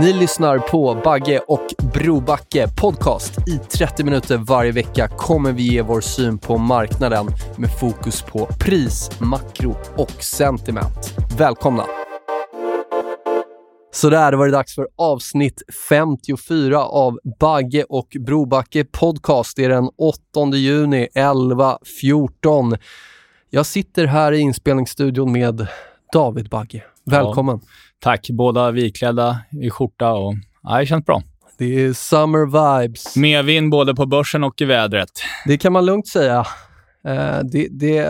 Ni lyssnar på Bagge och Brobacke podcast. I 30 minuter varje vecka kommer vi ge vår syn på marknaden med fokus på pris, makro och sentiment. Välkomna! Så där var det dags för avsnitt 54 av Bagge och Brobacke podcast. Det är den 8 juni 11.14. Jag sitter här i inspelningsstudion med David Bagge. Välkommen! Ja, tack. Båda vitklädda i skjorta och ja, det känns bra. Det är summer vibes. Medvind både på börsen och i vädret. Det kan man lugnt säga. Eh, det, det,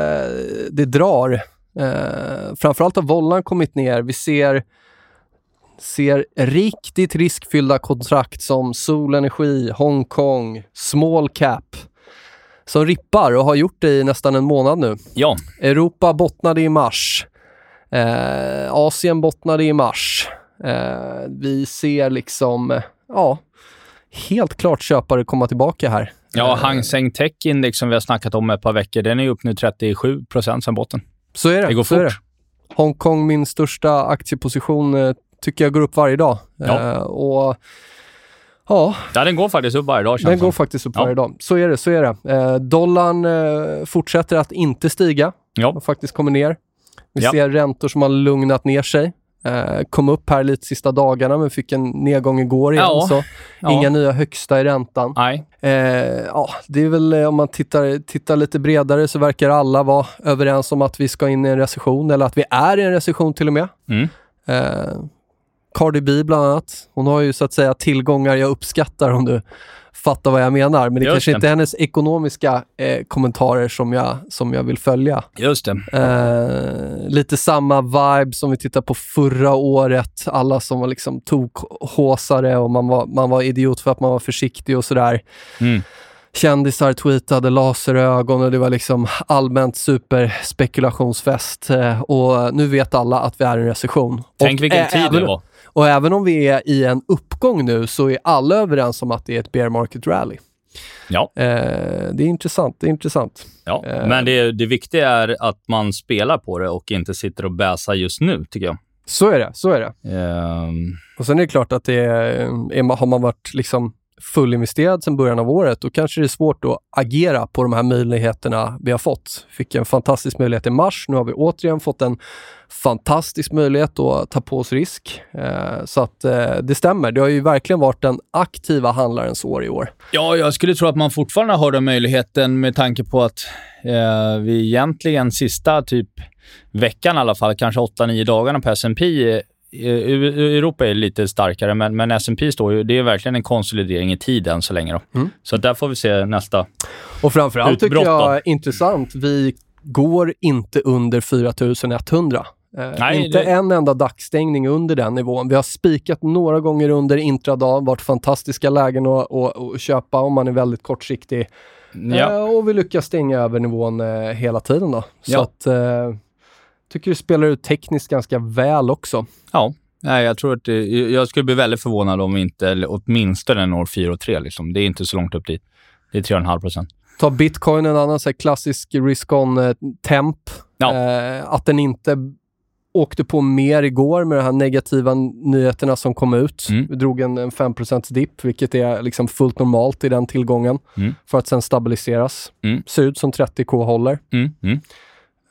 det drar. Eh, framförallt har vollan kommit ner. Vi ser, ser riktigt riskfyllda kontrakt som Solenergi, Hongkong, Small Cap som rippar och har gjort det i nästan en månad nu. Ja. Europa bottnade i mars. Eh, Asien bottnade i mars. Eh, vi ser liksom, ja, helt klart köpare komma tillbaka här. Ja, Eh, Hang Seng Tech Index som vi har snackat om ett par veckor, den är upp nu 37 procent sedan botten. Så är det. Det går fort. Hongkong, min största aktieposition, eh, tycker jag går upp varje dag. Ja. Eh, och ja, Ja, den går faktiskt upp varje dag den går faktiskt upp Ja. varje dag. Så är det, så är det. Eh, dollarn eh, fortsätter att inte stiga. Ja. och faktiskt kommer ner. Vi Ja. ser räntor som har lugnat ner sig. Eh, kom upp här lite sista dagarna men fick en nedgång igår igen. Ja. Så Ja. inga nya högsta i räntan. Nej. Eh, ja, det är väl eh, om man tittar, tittar lite bredare så verkar alla vara överens om att vi ska in i en recession eller att vi är i en recession till och med. Mm. Eh, Cardi B bland annat. Hon har ju så att säga tillgångar jag uppskattar om du fattar vad jag menar. Men det Just kanske det. inte är hennes ekonomiska eh, kommentarer som jag, som jag vill följa. Just. Eh, lite samma vibe som vi tittar på förra året. Alla som var liksom tokhåsare och man var, man var idiot för att man var försiktig och sådär. Mm. Kändisar tweetade laserögon och det var liksom allmänt superspekulationsfest. Eh, och nu vet alla att vi är i en recession. Tänk och vilken tid det var. Och även om vi är i en uppgång nu så är alla överens om att det är ett bear market rally. Ja. Eh, det är intressant. Det är intressant. ja. Eh. Men det, det viktiga är att man spelar på det och inte sitter och bäsar just nu, tycker jag. Så är det. Så är det. Ehm, Och sen är det klart att det är, är, har man varit liksom fullinvesterad sedan början av året, då kanske det är svårt att agera på de här möjligheterna vi har fått. Fick en fantastisk möjlighet i mars. Nu har vi återigen fått en fantastisk möjlighet att ta på oss risk. Eh, så att eh, det stämmer. Det har ju verkligen varit den aktiva handlarens år i år. Ja, jag skulle tro att man fortfarande har den möjligheten med tanke på att eh, vi egentligen sista typ veckan i alla fall, kanske 8-9 dagarna på S&P Europa är lite starkare, men, men S&P står ju... Det är verkligen en konsolidering i tid än så länge. Då. Mm. Så där får vi se nästa. Och framförallt tycker jag då? intressant, vi går inte under 4100. Eh, Nej, inte det- en enda dagsstängning under den nivån. Vi har spikat några gånger under intradag, varit fantastiska lägen att, att, att köpa om man är väldigt kortsiktig. Ja. Eh, och vi lyckas stänga över nivån eh, hela tiden. Då. Så Ja. att, eh, tycker det spelar ut tekniskt ganska väl också. ja. Nej, jag tror att det, Jag skulle bli väldigt förvånad om vi inte åtminstone når 4 och 3. Liksom. Det är inte så långt upp dit. Det är 3,5 procent. Ta bitcoin, en annan så klassisk risk-on-temp. Ja. Eh, att den inte åkte på mer igår med de här negativa nyheterna som kom ut. Mm. Vi drog en, en 5% dipp, vilket är liksom fullt normalt i den tillgången, Mm. för att sen stabiliseras. Mm. Ser ut som 30K håller. Mm.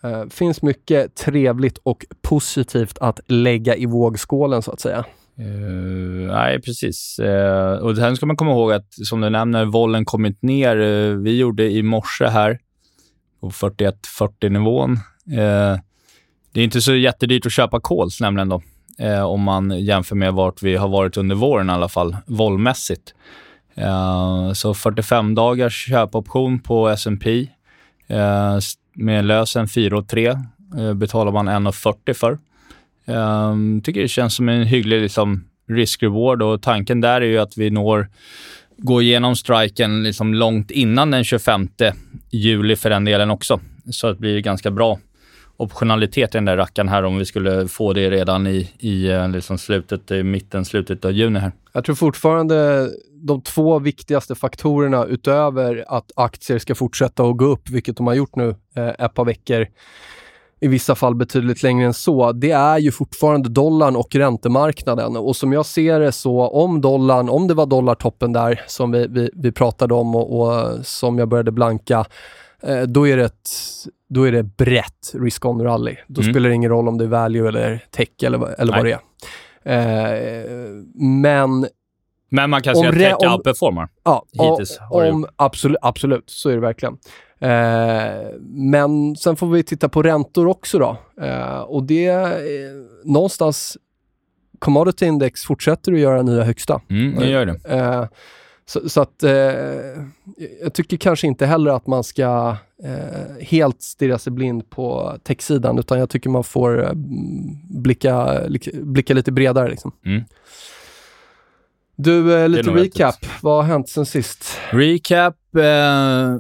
Eh, finns mycket trevligt och positivt att lägga i vågskålen så att säga. Uh, nej, precis. Uh, och sen ska man komma ihåg att, som du nämner, vollen kommit ner. Uh, vi gjorde i morse här på 41-40-nivån. det är inte så jättedyrt att köpa kols nämligen då, om man jämför med vart vi har varit under våren i alla fall, vollmässigt. så 45 dagars köpoption på S&P med lösen 4 och 3 eh, betalar man 1,40 för. Um, tycker det känns som en hygglig liksom, risk-reward och tanken där är ju att vi når gå igenom striken liksom långt innan den 25 juli för den delen också. Så det blir ganska bra optionalitet i den där rackaren här om vi skulle få det redan i, i eh, liksom slutet, i mitten, slutet av juni här. Jag tror fortfarande de två viktigaste faktorerna utöver att aktier ska fortsätta att gå upp, vilket de har gjort nu eh, ett par veckor, i vissa fall betydligt längre än så, det är ju fortfarande dollarn och räntemarknaden. Och som jag ser det så, om dollarn, om det var dollartoppen där som vi, vi, vi pratade om och, och som jag började blanka, eh, då är det ett då är det brett risk-on-rally. Då mm. spelar det ingen roll om det är value eller tech eller, eller vad det är. Eh, men men man kan säga att tech outperformar ja, hittills. Om, absolut, absolut, så är det verkligen. Eh, men sen får vi titta på räntor också då. Eh, och det är någonstans Commodity Index fortsätter att göra nya högsta. Mm, det gör det. Så, så, att eh, jag tycker kanske inte heller att man ska eh, helt stirra sig blind på techsidan, utan jag tycker man får eh, blicka, blicka lite bredare. Liksom. Mm. Du, eh, lite recap. Vad har hänt sen sist? Recap. Eh,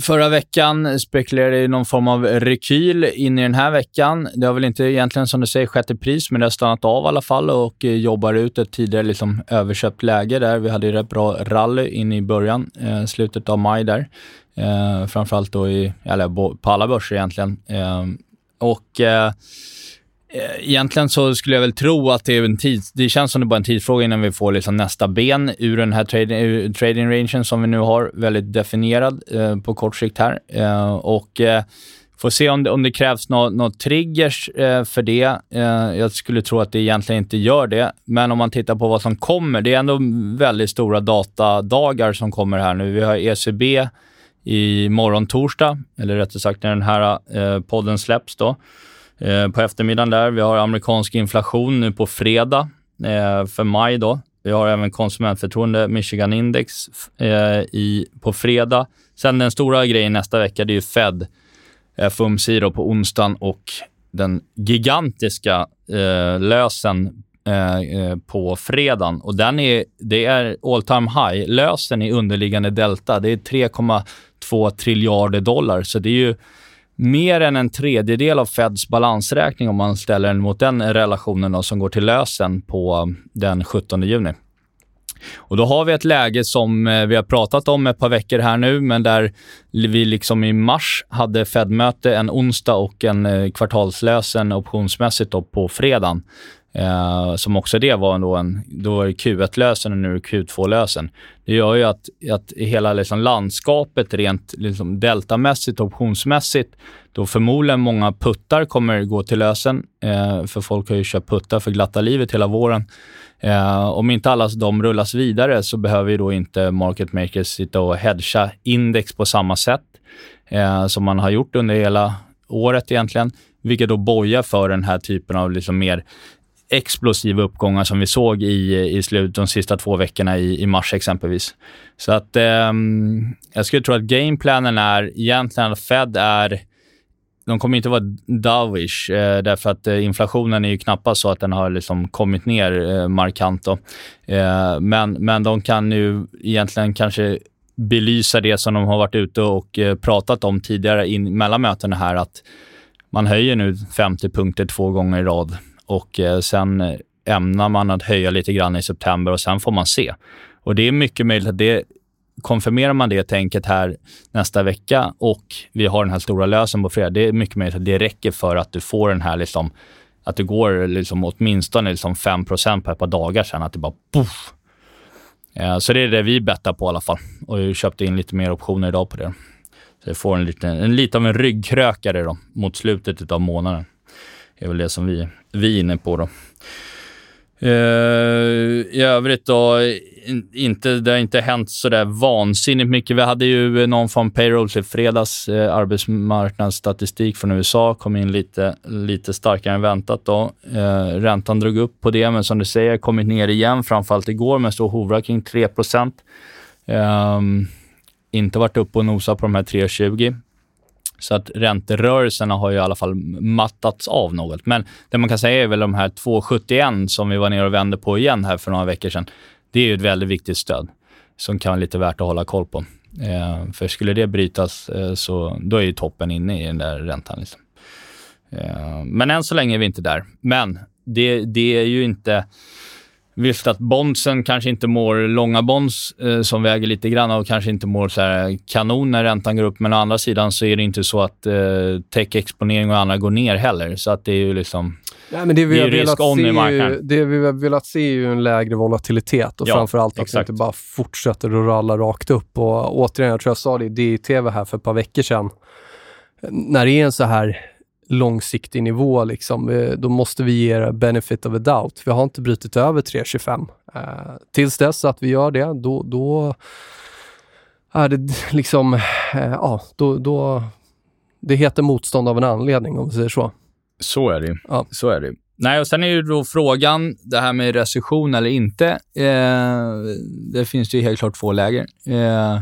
Förra veckan spekulerade i någon form av rekyl in i den här veckan. Det har väl inte egentligen, som du säger, skett i pris, men det har stannat av i alla fall och eh, jobbar ut ett tidigare liksom överköpt läge där. Vi hade rätt bra rally in i början, eh, slutet av maj där. Eh, framförallt då i, eller på alla börser egentligen. Eh, och Eh, Eh, egentligen så skulle jag väl tro att det är en tids, det känns som det bara är en tidsfråga innan vi får liksom nästa ben ur den här trading, trading rangen som vi nu har, väldigt definierad eh, på kort sikt här. Eh, och eh, får se om det, om det krävs något no triggers eh, för det. Eh, jag skulle tro att det egentligen inte gör det, men om man tittar på vad som kommer, det är ändå väldigt stora datadagar som kommer här nu. Vi har ECB i morgon torsdag, eller rättare sagt när den här eh, podden släpps då. Eh, på eftermiddagen där. Vi har amerikansk inflation nu på fredag eh, för maj. Då. Vi har även konsumentförtroende, Michigan Index, eh, i, på fredag. Sen den stora grejen nästa vecka, det är ju Fed, eh, FOMC då på onsdagen och den gigantiska eh, lösen eh, eh, på fredagen. Och den är, det är all time high. Lösen i underliggande delta, det är 3,2 triljarder dollar. Så det är ju mer än en tredjedel av Feds balansräkning om man ställer den mot den relationen då, som går till lösen på den 17 juni. Och Då har vi ett läge som eh, vi har pratat om ett par veckor här nu, men där vi liksom i mars hade Fed-möte en onsdag och en eh, kvartalslösen optionsmässigt då på fredagen. Eh, som också det var ändå en, då var det Q1-lösen och nu är det Q2-lösen. Det gör ju att, att hela liksom landskapet rent liksom deltamässigt och optionsmässigt, då förmodligen många puttar kommer gå till lösen, eh, för folk har ju köpt puttar för glatta livet hela våren. Eh, om inte alla de rullas vidare så behöver ju då inte market makers sitta och hedga index på samma sätt eh, som man har gjort under hela året egentligen, vilket då bojar för den här typen av liksom mer explosiva uppgångar som vi såg i, i slutet de sista två veckorna i, i mars exempelvis. Så att eh, jag skulle tro att gameplanen är egentligen att Fed är de kommer inte vara dovish, eh, därför att eh, inflationen är ju knappast så att den har liksom kommit ner eh, markant. Då. Eh, men, men de kan nu egentligen kanske belysa det som de har varit ute och eh, pratat om tidigare in, mellan mötena här, att man höjer nu 50 punkter två gånger i rad och eh, sen ämnar man att höja lite grann i september och sen får man se. Och det är mycket möjligt att det konfirmerar man det tänket här nästa vecka och vi har den här stora lösen på fredag, det är mycket möjligt att det räcker för att du får den här liksom, att det går liksom åtminstone liksom 5% på ett par dagar sen, att det bara poff. Eh, så det är det vi bettar på i alla fall och vi köpte in lite mer optioner idag på det. Så det får en, liten, en lite av en ryggkrökare då, mot slutet av månaden. Det är väl det som vi, vi är inne på då. Uh, I övrigt då, inte, det har inte hänt sådär vansinnigt mycket. Vi hade ju någon från payroll i fredags, eh, arbetsmarknadsstatistik från USA, kom in lite, lite starkare än väntat då. Eh, räntan drog upp på det, men som du säger, kommit ner igen, framförallt igår, men står hovrar kring 3 eh, Inte varit uppe och nosat på de här 3,20. Så att ränterörelserna har ju i alla fall mattats av något. Men det man kan säga är väl de här 2,71 som vi var nere och vände på igen här för några veckor sedan. Det är ju ett väldigt viktigt stöd som kan vara lite värt att hålla koll på. Eh, för skulle det brytas eh, så då är ju toppen inne i den där räntan. Liksom. Eh, men än så länge är vi inte där. Men det, det är ju inte Visst att bondsen kanske inte mår, långa bonds eh, som väger lite grann och kanske inte mår så här kanon när räntan går upp, men å andra sidan så är det inte så att eh, tech-exponering och andra går ner heller. Så att det är ju liksom... Nej, men det vi, har velat se ju, det vi har velat se är ju en lägre volatilitet och ja, framförallt att exakt. det inte bara fortsätter att ralla rakt upp. Och återigen, jag tror jag sa det i DI-TV här för ett par veckor sedan. När det är en så här långsiktig nivå, liksom, då måste vi ge benefit of a doubt. Vi har inte brutit över 3,25. Eh, tills dess att vi gör det, då, då är det liksom, eh, ja, då, då, det heter motstånd av en anledning om vi säger så. Så är det ja. Så är det Nej, och sen är ju då frågan, det här med recession eller inte. Eh, det finns ju helt klart två läger. Eh, Eh,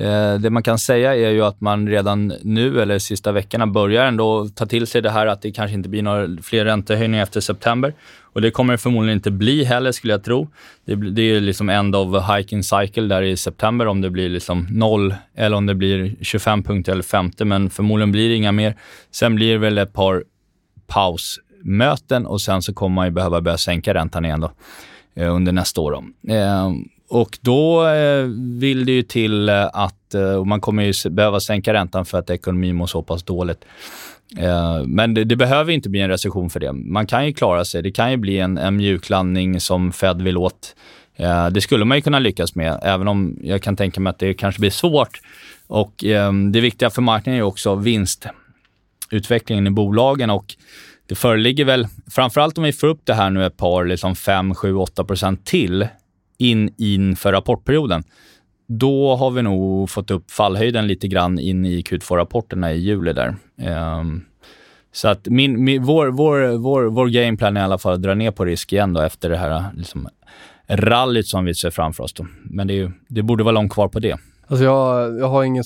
Eh, det man kan säga är ju att man redan nu, eller de sista veckorna, börjar ändå ta till sig det här att det kanske inte blir några fler räntehöjningar efter september. Och det kommer det förmodligen inte bli heller, skulle jag tro. Det, det är liksom end of hiking cycle där i september, om det blir liksom noll eller om det blir 25 punkter eller 50, men förmodligen blir det inga mer. Sen blir det väl ett par pausmöten och sen så kommer man ju behöva börja sänka räntan igen då, eh, under nästa år. Då. Eh, och då eh, vill det ju till eh, att, eh, och man kommer ju behöva sänka räntan för att ekonomin mår så pass dåligt. Men det, det, behöver inte bli en recession för det. Man kan ju klara sig. Det kan ju bli en, en mjuklandning som Fed vill åt. Det skulle man ju kunna lyckas med, även om jag kan tänka mig att det kanske blir svårt. Och ehm, Det viktiga för marknaden är också vinstutvecklingen i bolagen och det föreligger väl, framförallt om vi får upp det här nu ett par, liksom 5, 7, 8 procent till in inför rapportperioden, då har vi nog fått upp fallhöjden lite grann in i Q2-rapporterna i juli där. Um, så att min, min, vår, vår, vår, vår gameplan är i alla fall att dra ner på risk igen då efter det här liksom, rallyt som vi ser framför oss. Då. Men det, är, det borde vara långt kvar på det. Alltså jag, jag har ingen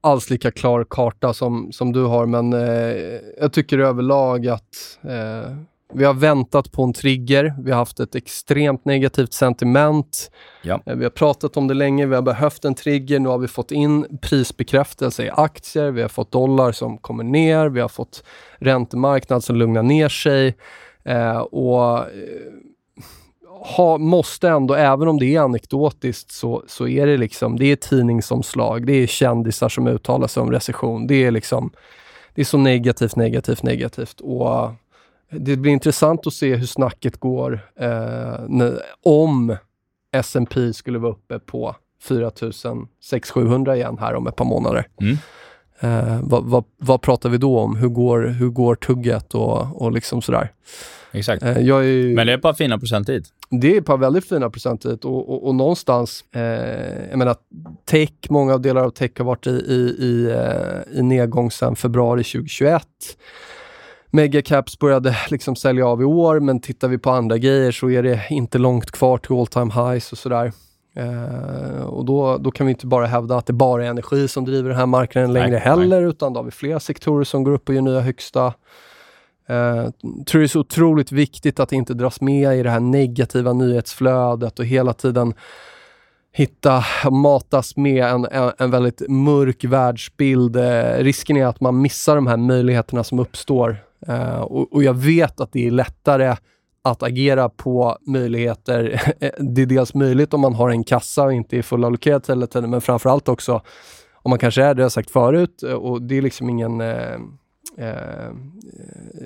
alls lika klar karta som, som du har, men eh, jag tycker överlag att eh, vi har väntat på en trigger. Vi har haft ett extremt negativt sentiment. Ja. Eh, vi har pratat om det länge. Vi har behövt en trigger. Nu har vi fått in prisbekräftelse i aktier. Vi har fått dollar som kommer ner. Vi har fått räntemarknad som lugnar ner sig. Eh, och eh, ha, måste ändå, även om det är anekdotiskt, så, så är det liksom, det är tidningsomslag. Det är kändisar som uttalar sig om recession. Det är liksom, det är så negativt, negativt, negativt. Och det blir intressant att se hur snacket går eh, om S&P skulle vara uppe på 4600-700 igen här om ett par månader. Mm. Eh, vad, vad, vad, pratar vi då om? Hur går, hur går tugget och, och liksom sådär? Exakt. Eh, är, Men det är ett par fina procent hit. Det är ett par väldigt fina procent hit och, och, och någonstans, eh, jag menar tech, många av delar av tech har varit i, i, i, eh, i nedgång sedan februari 2021. Megacaps började liksom sälja av i år, men tittar vi på andra grejer så är det inte långt kvar till all time highs och sådär. Uh, och då, då kan vi inte bara hävda att det bara är energi som driver den här marknaden längre nej, heller, nej. utan då har vi flera sektorer som går upp och gör nya högsta. Uh, tror det är så otroligt viktigt att inte dras med i det här negativa nyhetsflödet och hela tiden hitta, matas med en, en, väldigt mörk världsbild. Uh, risken är att man missar de här möjligheterna som uppstår Uh, och, och, jag vet att det är lättare att agera på möjligheter. Eh, det är dels möjligt om man har en kassa och inte är fullallokerat hela tiden, men framförallt också om man kanske är, det har jag sagt förut, eh, och det är liksom ingen... Uh, uh,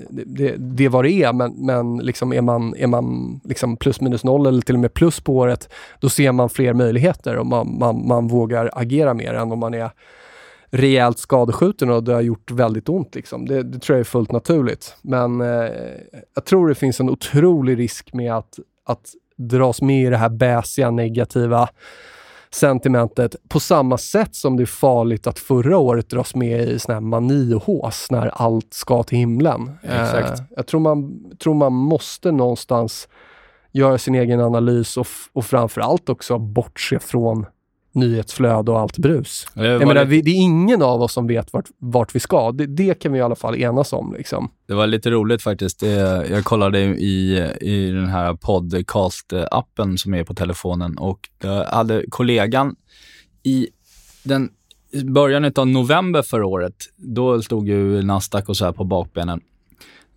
det, det är vad det är, men, men liksom är man, är man liksom plus minus noll eller till och med plus på året, då ser man fler möjligheter och man, man, man vågar agera mer än om man är rejält skadeskjuten och det har gjort väldigt ont. Liksom. Det, det tror jag är fullt naturligt. Men eh, jag tror det finns en otrolig risk med att, att dras med i det här bäsiga, negativa sentimentet på samma sätt som det är farligt att förra året dras med i sån här maniås när allt ska till himlen. Exakt. Eh, jag tror man, tror man måste någonstans göra sin egen analys och, och framförallt också bortse från nyhetsflöde och allt brus. Det Jag var, menar, lite, vi, det är ingen av oss som vet vart, vart vi ska. Det, det kan vi i alla fall enas om. Liksom. det var lite roligt faktiskt. Det, jag kollade i, i den här podcast-appen som är på telefonen och jag hade kollegan i den början av november förra året, då stod ju Nasdaq och så här på bakbenen.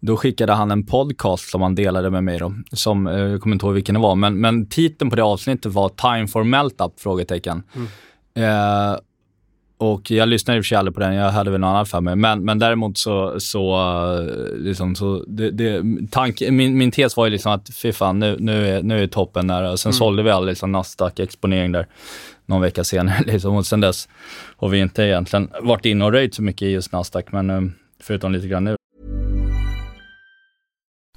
Då skickade han en podcast som han delade med mig. Då, som, eh, jag kommer inte ihåg vilken det var, men, men titeln på det avsnittet var Time for Meltup? Frågetecken. Eh, och jag lyssnade i och för sig aldrig på den, jag hade väl någon annan för mig. Men, men däremot så, så, eh, liksom, så det, det, tank, min, min tes var ju liksom att fy fan, nu, nu, är, nu är toppen nära. Sen sålde vi all liksom, Nasdaq-exponering där någon vecka senare. Liksom. Och sen dess har vi inte egentligen varit inne och röjt så mycket i just Nasdaq, men eh, förutom lite grann nu.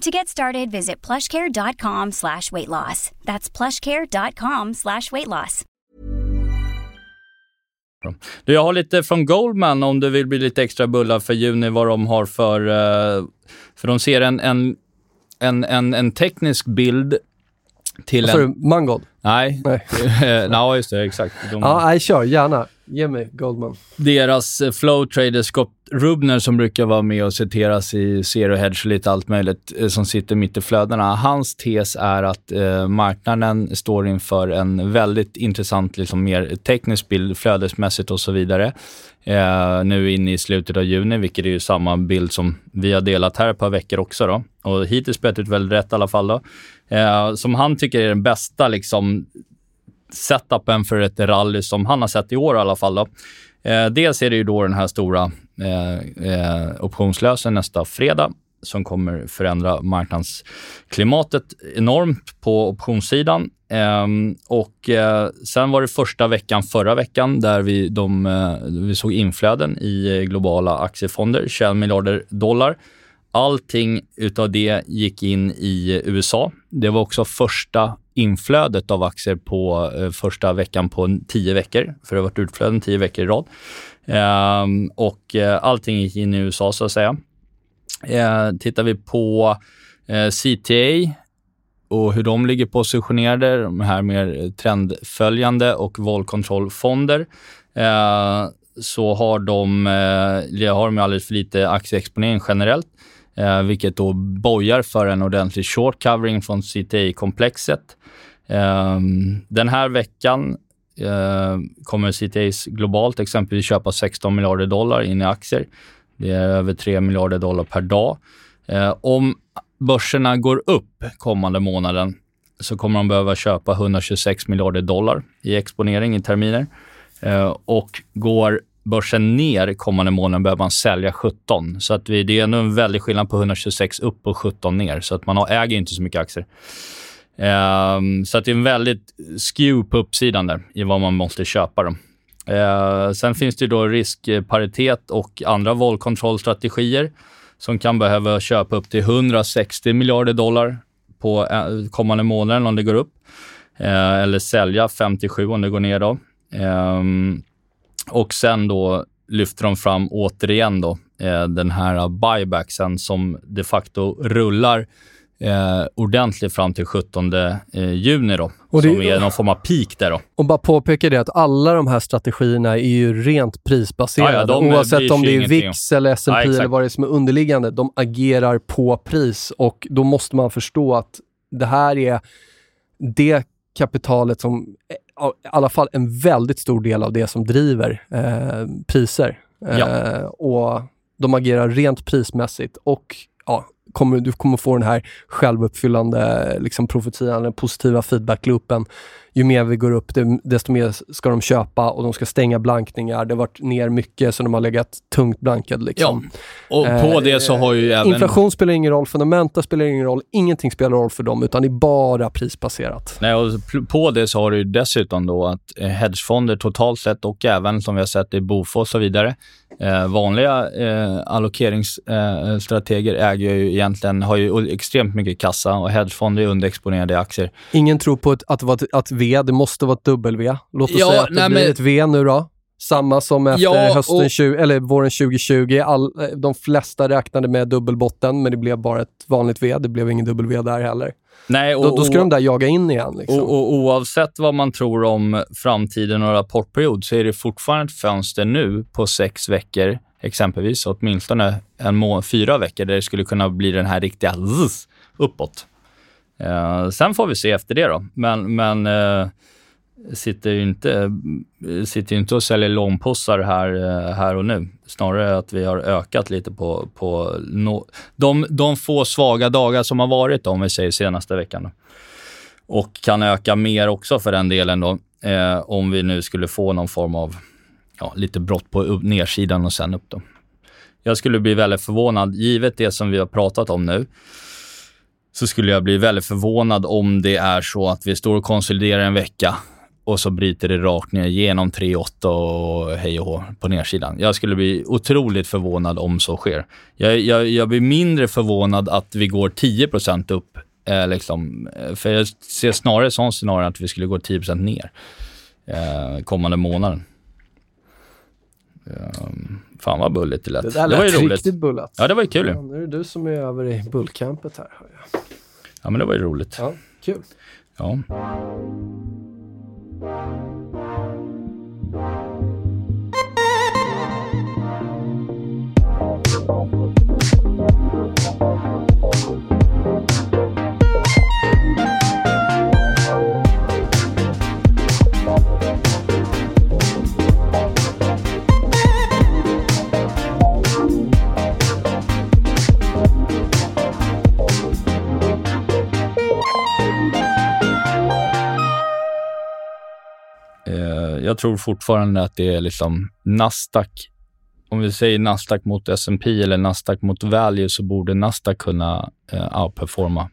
To get started, visit plushcare.com slash weight loss. That's plushcare.com slash weight loss. Du, jag har lite från Goldman om du vill bli lite extra bullad för juni, vad de har för... Eh, för de ser en, en, en, en, en teknisk bild till Vad sa en... du? Mangold? Nej. Nej. ja, just det. Exakt. De, Ja, nej, kör gärna. Ge mig Goldman. deras eh, flow trader Scott Rubner som brukar vara med och citeras i Zero Hedge och lite allt möjligt eh, som sitter mitt i flödena. Hans tes är att eh, marknaden står inför en väldigt intressant, liksom mer teknisk bild flödesmässigt och så vidare. Eh, nu inne i slutet av juni, vilket är ju samma bild som vi har delat här ett par veckor också. Då. Och hittills spett ut väldigt rätt i alla fall. Då. Eh, som han tycker är den bästa liksom, setupen för ett rally som han har sett i år i alla fall. Då. Eh, dels är det ju då den här stora eh, eh, optionslösen nästa fredag som kommer förändra marknadsklimatet enormt på optionssidan. Ehm, och eh, Sen var det första veckan förra veckan där vi, de, eh, vi såg inflöden i globala aktiefonder, 21 miljarder dollar. Allting utav det gick in i USA. Det var också första inflödet av aktier på eh, första veckan på tio veckor, för det har varit utflöden tio veckor i rad. Ehm, och eh, allting gick in i USA, så att säga. Ehm, tittar vi på eh, CTA och hur de ligger positionerade, de här mer trendföljande och valkontrollfonder, eh, så har de, eh, har de alldeles för lite aktieexponering generellt, eh, vilket då bojar för en ordentlig short covering från CTA-komplexet. Eh, den här veckan eh, kommer CTAs globalt exempelvis köpa 16 miljarder dollar in i aktier. Det är över 3 miljarder dollar per dag. Eh, om börserna går upp kommande månaden så kommer de behöva köpa 126 miljarder dollar i exponering i terminer. Eh, och går börsen ner kommande månaden behöver man sälja 17. Så att vi, det är ändå en väldig skillnad på 126 upp och 17 ner. Så att man äger inte så mycket aktier. Um, så att det är en väldigt skew på uppsidan där i vad man måste köpa. Dem. Uh, sen finns det då riskparitet och andra våldkontrollstrategier som kan behöva köpa upp till 160 miljarder dollar på eh, kommande månader om det går upp. Uh, eller sälja 57 om det går ner. Då. Um, och sen då lyfter de fram återigen då, eh, den här buybacksen som de facto rullar eh, ordentligt fram till 17 eh, juni då, och det, som är någon form av peak där då. Och bara påpeka det att alla de här strategierna är ju rent prisbaserade. Ja, ja, de Oavsett om det är VIX eller S&P ja, eller vad det är som är underliggande. De agerar på pris och då måste man förstå att det här är det kapitalet som, i alla fall en väldigt stor del av det som driver eh, priser. Eh, och de agerar rent prismässigt och ja, kommer, du kommer få den här självuppfyllande liksom, profetian, den positiva feedbackloopen. Ju mer vi går upp, desto mer ska de köpa och de ska stänga blankningar. Det har varit ner mycket, så de har legat tungt blankade. Liksom. Ja, och på eh, det så har ju även... Inflation spelar ingen roll, fundamenta spelar ingen roll, ingenting spelar roll för dem, utan det är bara prisbaserat. Nej, och på det så har du dessutom då att eh, hedgefonder totalt sett och även som vi har sett i Bofors och så vidare, Eh, vanliga eh, allokeringsstrateger eh, äger ju egentligen, har ju extremt mycket kassa och hedgefonder är underexponerade i aktier. Ingen tror på att, att, att V, det måste vara ett dubbel-V. Låt oss ja, säga att det nej, blir men... ett V nu då. Samma som efter ja, hösten och... 20, eller våren 2020. All, de flesta räknade med dubbelbotten, men det blev bara ett vanligt V. Det blev ingen dubbel-V där heller. Nej, och, då, då ska de där jaga in igen. Liksom. Och, och, oavsett vad man tror om framtiden och rapportperiod så är det fortfarande ett fönster nu på sex veckor, exempelvis, åtminstone en må fyra veckor, där det skulle kunna bli den här riktiga zzz, uppåt. Eh, sen får vi se efter det då. Men, men eh, sitter ju inte, sitter inte och säljer långpossar här, eh, här och nu. Snarare att vi har ökat lite på, på no, de, de få svaga dagar som har varit, om vi säger senaste veckan. Då. Och kan öka mer också för den delen då, eh, om vi nu skulle få någon form av ja, lite brott på upp, nersidan och sen upp. Då. Jag skulle bli väldigt förvånad, givet det som vi har pratat om nu, så skulle jag bli väldigt förvånad om det är så att vi står och konsoliderar en vecka och så bryter det rakt ner genom 3,8 och hej och hå på nedsidan. Jag skulle bli otroligt förvånad om så sker. Jag, jag, jag blir mindre förvånad att vi går 10% upp. Eh, liksom, eh, för jag ser snarare sån scenario att vi skulle gå 10% ner eh, kommande månaden. Um, fan vad bulligt det lät. Det där lät det var ju roligt. riktigt bullat. Ja, det var ju kul. Ja, nu är det du som är över i bullcampet här. Ja, men det var ju roligt. Ja, kul. Ja. Jag tror fortfarande att det är liksom Nasdaq. Om vi säger Nasdaq mot S&P eller Nasdaq mot value så borde Nasdaq kunna eh, outperforma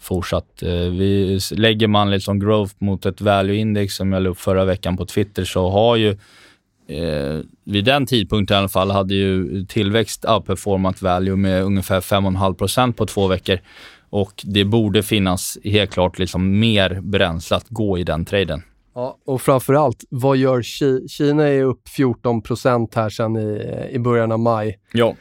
fortsatt. Eh, vi, lägger man liksom growth mot ett value-index som jag la upp förra veckan på Twitter så har ju eh, vid den tidpunkten i alla fall hade ju tillväxt outperformat value med ungefär 5,5% på två veckor. Och det borde finnas helt klart liksom mer bränsle att gå i den traden. Ja, och framförallt, vad gör Kina? Kina är upp 14 här sedan i, i början av maj. Ja.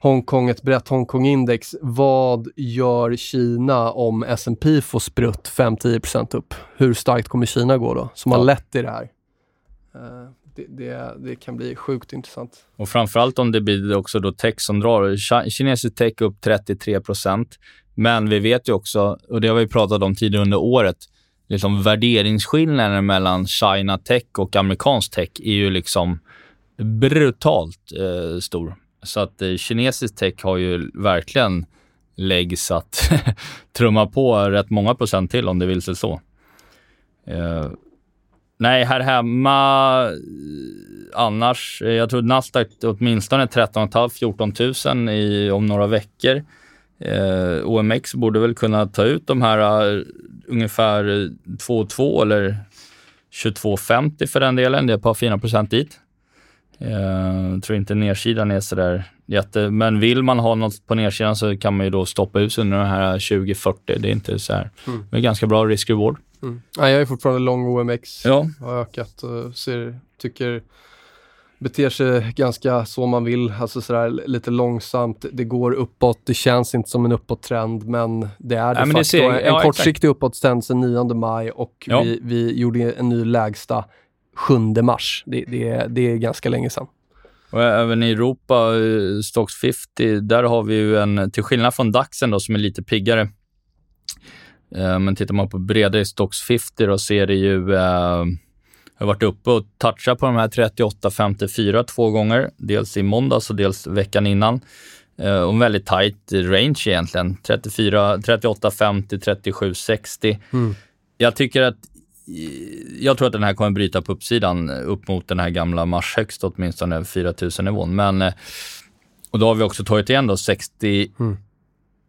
Hongkong, ett brett Hongkong-index. Vad gör Kina om S&P får sprutt 5-10 upp? Hur starkt kommer Kina gå då, som ja. har lett till det här? Uh, det, det, det, kan bli sjukt intressant. Och framförallt om det blir också då tech som drar. Kinesisk tech upp 33% Men vi vet ju också, och det har vi pratat om tidigare under året, liksom värderingsskillnaden mellan China Tech och amerikansk tech är ju liksom brutalt eh, stor. Så att eh, kinesisk tech har ju verkligen läggs att trumma på rätt många procent till om det vill sig så. Eh, nej, här hemma eh, annars, eh, jag tror Nasdaq åtminstone 13 500-14 000 i, om några veckor. Eh, OMX borde väl kunna ta ut de här uh, ungefär 2,2 eller 22,50 för den delen. Det är ett par fina procent dit. Jag uh, tror inte nedsidan är sådär jätte... Men vill man ha något på nedsidan så kan man ju då stoppa ut under de här 20-40. Det är inte så här. Mm. Det är ganska bra risk-reward. Mm. Ja, jag är fortfarande lång OMX. Ja. Har ökat och ser, tycker beter sig ganska så man vill, alltså sådär lite långsamt. Det går uppåt, det känns inte som en uppåttrend, men det är Ja, det facto ser- en ja, kortsiktig uppåttrend sedan 9 maj och Ja. vi, vi gjorde en ny lägsta 7 mars. Det, det, är- det är ganska länge sedan. Och även i Europa, eh, Stocks 50, där har vi ju en, till skillnad från DAXen då, som är lite piggare. Eh, men tittar man på bredare Stocks 50 då ser det ju, eh, jag har varit uppe och touchat på de här 38-54 två gånger, dels i måndags och dels veckan innan. Eh, och en väldigt tight range egentligen, 34, 38-50, 37-60. Mm. Jag tycker att jag tror att den här kommer bryta på uppsidan upp mot den här gamla mars högst åtminstone 4000 nivån. Men, eh, och då har vi också tagit igen då 60, mm.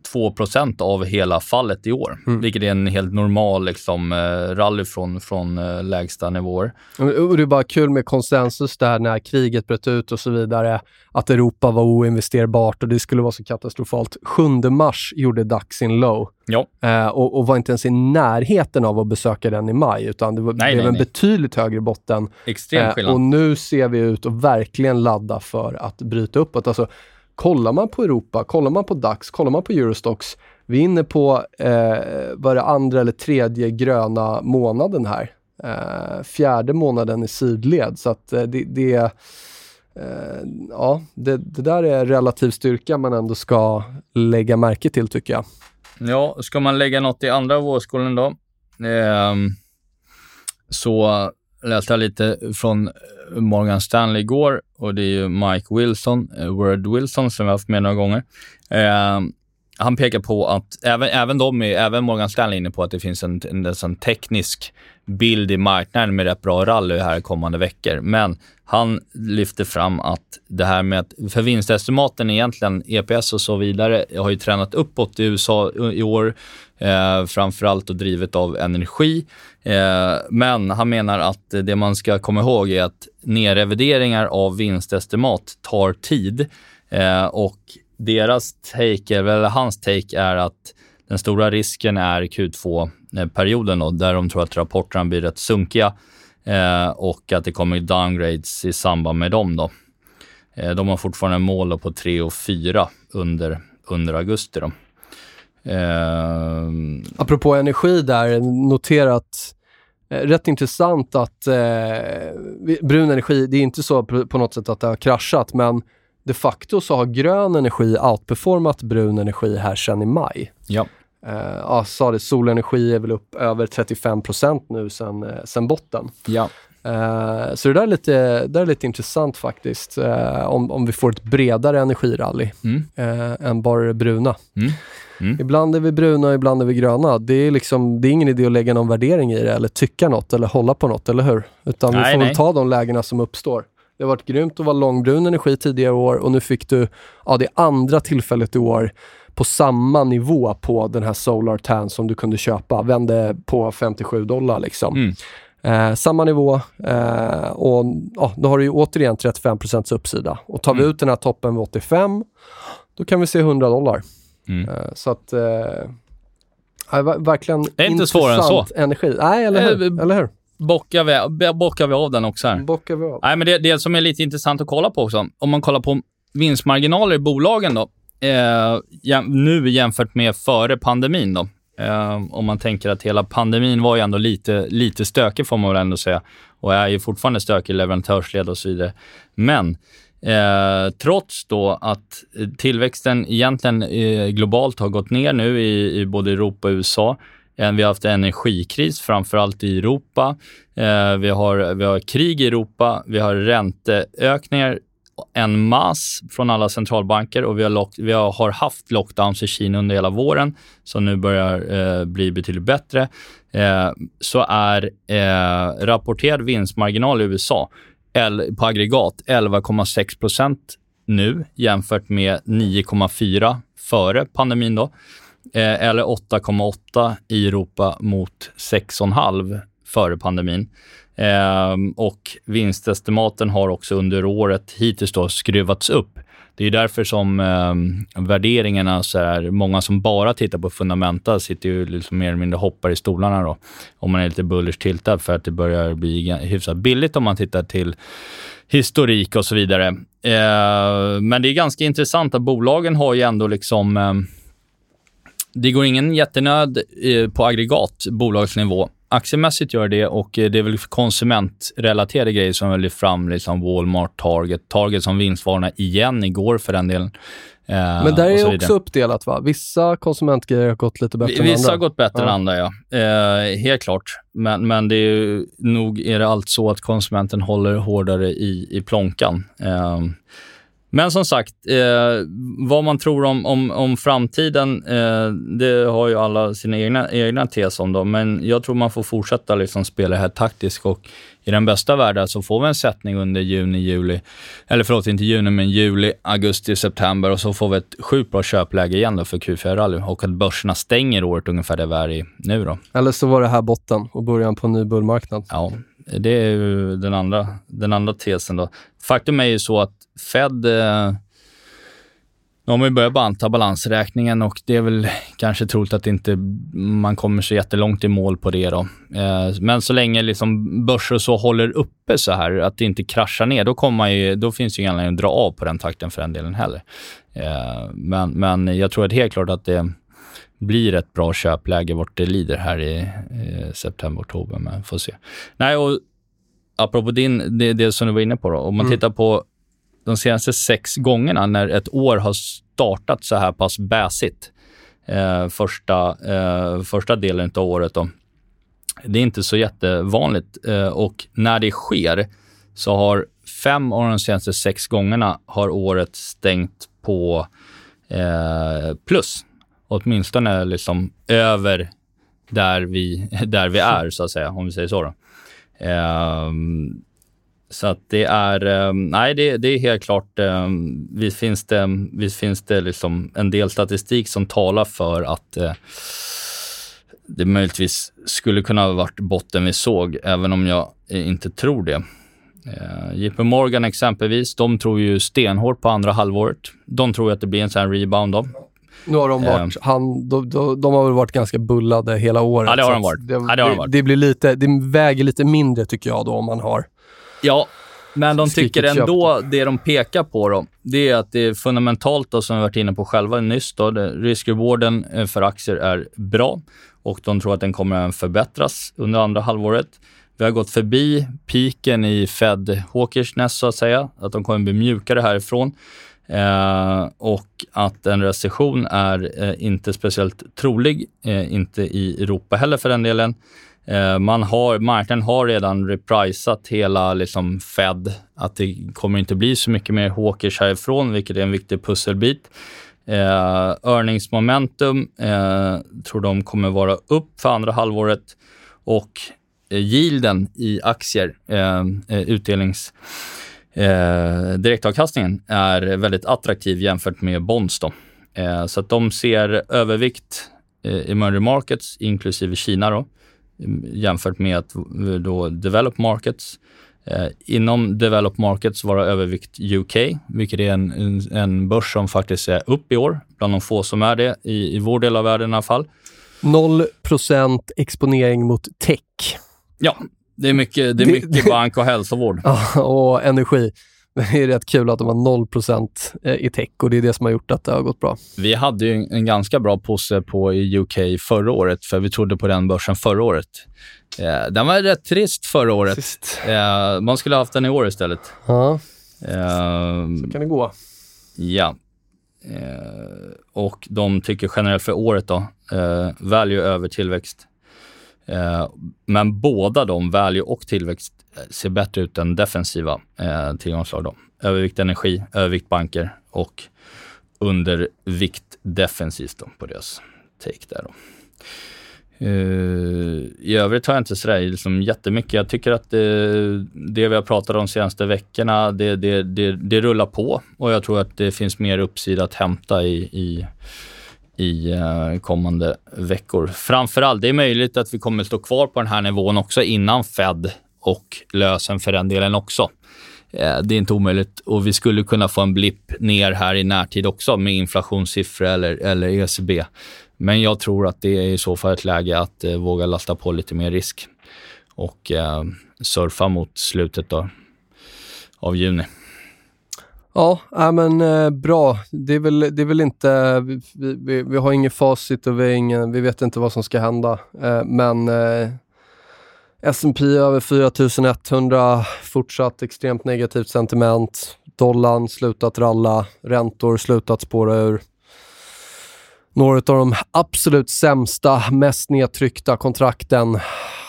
2 av hela fallet i år, mm. vilket är en helt normal liksom, eh, rally från, från eh, lägsta nivåer. Och det är bara kul med konsensus där när kriget bröt ut och så vidare, att Europa var oinvesterbart och det skulle vara så katastrofalt. 7 mars gjorde DAX sin low ja. Eh, och, och, var inte ens i närheten av att besöka den i maj, utan det var, nej, blev nej, en nej. betydligt högre botten. Extrem skillnad. Och nu ser vi ut att verkligen ladda för att bryta uppåt. Alltså, kollar man på Europa, kollar man på DAX, kollar man på Eurostox, vi är inne på, eh, vad är det, andra eller tredje gröna månaden här. Eh, fjärde månaden i sidled, så att eh, det, det eh, ja, det, det där är relativ styrka man ändå ska lägga märke till tycker jag. Ja, ska man lägga något i andra vågskålen då? Ehm, så läste jag lite från eh, Morgan Stanley igår och det är ju Mike Wilson, eh, Word Wilson, som vi har haft med några gånger. Eh, han pekar på att även, även, de är, även Morgan Stanley är inne på att det finns en, en, en teknisk bild i marknaden med rätt bra rally här kommande veckor. Men han lyfter fram att det här med att, för vinstestimaten egentligen, EPS och så vidare, har ju tränat uppåt i USA i år, eh, framförallt och drivet av energi. Eh, men han menar att det man ska komma ihåg är att nedrevideringar av vinstestimat tar tid eh, och deras take, eller hans take är att den stora risken är Q2-perioden eh, då, där de tror att rapporterna blir rätt sunkiga eh, och att det kommer downgrades i samband med dem. Då. Eh, de har fortfarande mål på 3 och 4 under, under augusti. Då. Eh, Apropå energi där, notera att eh, rätt intressant att eh, brun energi, det är inte så på något sätt att det har kraschat, men de facto så har grön energi outperformat brun energi här sedan i maj. ja. Eh, ja, sa det, solenergi är väl upp över 35% nu sedan, eh, sedan botten. Ja. Eh, så det där är lite, där är lite intressant faktiskt, eh, om, om vi får ett bredare energirally Mm. eh, än bara det bruna. Mm. Mm. Ibland är vi bruna, ibland är vi gröna. Det är, liksom, det är ingen idé att lägga någon värdering i det eller tycka något eller hålla på något, eller hur? Utan vi Nej, får väl nej. ta de lägena som uppstår. Det har varit grymt att vara långbrun energi tidigare år och nu fick du, ja det andra tillfället i år på samma nivå på den här Solar Tan som du kunde köpa. Vände på 57 dollar liksom. Mm. Eh, samma nivå eh, och ja, då har du ju återigen 35% uppsida. Och tar vi Mm. ut den här toppen vid 85, då kan vi se 100 dollar. Mm. Eh, så att, eh, verkligen Det är inte svårare än så. intressant energi. Nej, eller hur? Eh, eller hur? Bockar, vi, bockar vi av den också här. Bockar vi av. Nej, men det, det som är lite intressant att kolla på också, om man kollar på vinstmarginaler i bolagen då, eh, nu jämfört med före pandemin då. Eh, om man tänker att hela pandemin var ju ändå lite, lite stökig får man väl ändå säga och är ju fortfarande stökig i leverantörsled och så vidare. Men eh, trots då att tillväxten egentligen eh, globalt har gått ner nu i, i både Europa och USA. Eh, vi har haft en energikris, framförallt i Europa. Eh, vi har, vi har krig i Europa, vi har ränteökningar en mass från alla centralbanker och vi har, lock, vi har, har haft lockdowns i Kina under hela våren som nu börjar eh, bli betydligt bättre. Eh, så är eh, rapporterad vinstmarginal i USA el, på aggregat 11,6 procent nu jämfört med 9,4 före pandemin. Då. Eh, eller 8,8 i Europa mot 6,5 före pandemin. Ehm, och vinstestimaten har också under året hittills då skruvats upp det är därför som eh, värderingarna, så här, många som bara tittar på fundamenta sitter ju liksom mer eller mindre hoppar i stolarna då, om man är lite bullish tiltad för att det börjar bli hyfsat billigt om man tittar till historik och så vidare. Eh, men det är ganska intressant att bolagen har ju ändå liksom ehm, det går ingen jättenöd eh, på aggregat, bolagsnivå. Aktiemässigt gör det och eh, det är väl konsumentrelaterade grejer som jag lyft fram, liksom Walmart, Target. Target som vinstvarna igen igår för den delen. Eh, Men där är också uppdelat va? Vissa konsumentgrejer har gått lite bättre Vissa än andra. Vissa har gått bättre ja. än andra, ja. Eh, helt klart. Men, men det är ju, nog är det allt så att konsumenten håller hårdare i, i plånkan. Eh, men som sagt, eh, vad man tror om, om, om framtiden, eh, det har ju alla sina egna, egna tes om. Då. Men jag tror man får fortsätta liksom spela här taktiskt och i den bästa världen så får vi en sättning under juni, juli, eller förlåt, inte juni, men juli, augusti, september och så får vi ett sjukt bra köpläge igen då för Q4-rally och att börserna stänger året ungefär där vi är i nu. Då. Eller så var det här botten och början på en ny bullmarknad. Ja, det är ju den andra, den andra tesen. Då. Faktum är ju så att Fed eh, de har ju börjat banta balansräkningen och det är väl kanske troligt att inte man kommer så jättelångt i mål på det. Då. Eh, men så länge liksom börser så håller uppe så här, att det inte kraschar ner, då, kommer ju, då finns det ingen anledning att dra av på den takten för den delen heller. Eh, men, men jag tror att helt klart att det blir ett bra köpläge vart det lider här i, i september, oktober, men får se. Nej, och apropå din, det, det som du var inne på, då, om man mm. tittar på de senaste sex gångerna när ett år har startat så här pass bäsigt, eh, första, eh, första delen av året. Då. Det är inte så jättevanligt eh, och när det sker så har fem av de senaste sex gångerna har året stängt på eh, plus. Åtminstone liksom över där vi, där vi är, så att säga, om vi säger så. Då. Ehm, så att det är, um, nej det, det, är helt klart, um, visst finns det, visst finns det liksom en del statistik som talar för att uh, det möjligtvis skulle kunna ha varit botten vi såg, även om jag inte tror det. Uh, JP Morgan exempelvis, de tror ju stenhårt på andra halvåret. De tror att det blir en sån här rebound då. Nu har de varit, um, han, de, de, de, har väl varit ganska bullade hela året. Ja, det har de varit. Det, ja, det, har de varit. Det, blir lite, det väger lite mindre tycker jag då om man har Ja, men de tycker ändå, det de pekar på då, det är att det är fundamentalt, då, som vi varit inne på själva nyss, då, riskrewarden eh, för aktier är bra och de tror att den kommer att förbättras under andra halvåret. Vi har gått förbi piken i Fed Hawkersness, så att säga, att de kommer att bli mjukare härifrån. Eh, och att en recession är eh, inte speciellt trolig, eh, inte i Europa heller för den delen. Eh, man har, marknaden har redan reprisat hela liksom Fed, att det kommer inte bli så mycket mer hawkers härifrån, vilket är en viktig pusselbit. Eh, earningsmomentum eh, tror de kommer vara upp för andra halvåret och eh, yielden i aktier, eh, eh utdelnings eh, direktavkastningen är väldigt attraktiv jämfört med bonds. Då. Eh, så att de ser övervikt eh, emerging markets, inklusive Kina, då, jämfört med att då develop markets. Eh, inom develop markets vara övervikt UK, vilket är en, en, en börs som faktiskt är upp i år, bland de få som är det i, i vår del av världen i alla fall. 0 exponering mot tech. Ja, det är mycket, det är mycket bank och hälsovård. Och energi. Det är rätt kul att de har 0 eh, i tech och det är det som har gjort att det har gått bra. Vi hade ju en ganska bra påse på i UK förra året, för vi trodde på den börsen förra året. Eh, den var rätt trist förra året. Eh, man skulle ha haft den i år istället. Ja, eh, så kan det gå. Ja. Och de tycker generellt för året då, value över tillväxt. men båda de, value och tillväxt, ser bättre ut än defensiva eh, tillgångsslag. Då. Övervikt energi, övervikt banker och undervikt defensivt då, på deras take där. Då. Uh, I övrigt har jag inte sådär liksom jättemycket. Jag tycker att det, det vi har pratat om de senaste veckorna, det, det, det, det, rullar på och jag tror att det finns mer uppsida att hämta i, i, i eh, kommande veckor. Framförallt, det är möjligt att vi kommer stå kvar på den här nivån också innan Fed och lösen för den delen också. Eh, det är inte omöjligt och vi skulle kunna få en blipp ner här i närtid också med inflationssiffror eller, eller ECB. Men jag tror att det är i så fall ett läge att eh, våga lasta på lite mer risk och eh, surfa mot slutet då, av juni. Ja, äh, men eh, bra. Det är, väl, det är väl inte... Vi, vi, vi har ingen facit och vi, ingen, vi vet inte vad som ska hända. Eh, men eh, S&P över 4100, fortsatt extremt negativt sentiment. Dollarn slutat ralla, räntor slutat spåra ur. Några av de absolut sämsta, mest nedtryckta kontrakten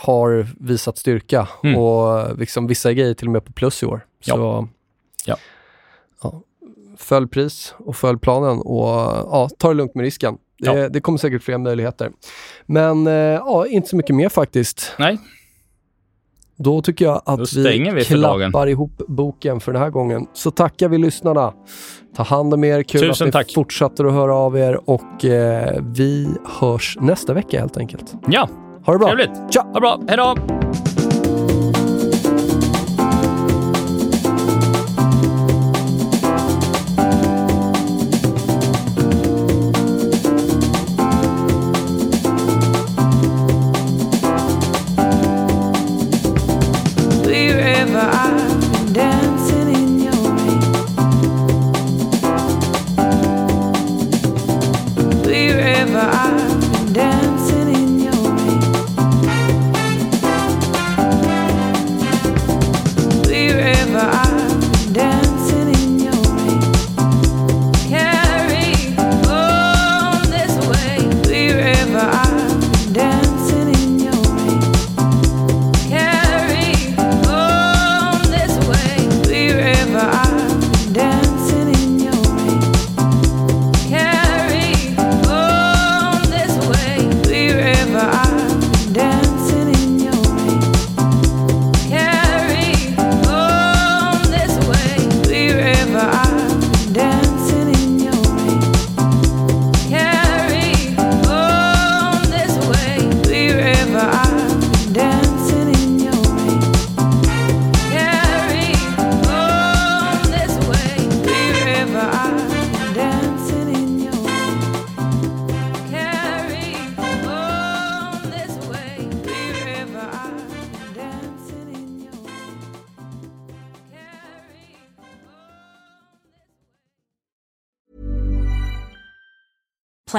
har visat styrka Mm. och liksom vissa grejer till och med på plus i år. Ja. Så, Ja. ja. Följ pris och följ planen och ja, ta det lugnt med risken. Det, det kommer säkert fler möjligheter. Men eh, ja, inte så mycket mer faktiskt. Nej, Då tycker jag att vi vi klappar dagen. ihop boken för den här gången. Så tackar vi lyssnarna. Ta hand om er. Kul Tusen att ni tack. fortsätter att höra av er och eh, vi hörs nästa vecka helt enkelt. ja, Ha det bra. trevligt. Tja! Ha det bra. Hej då!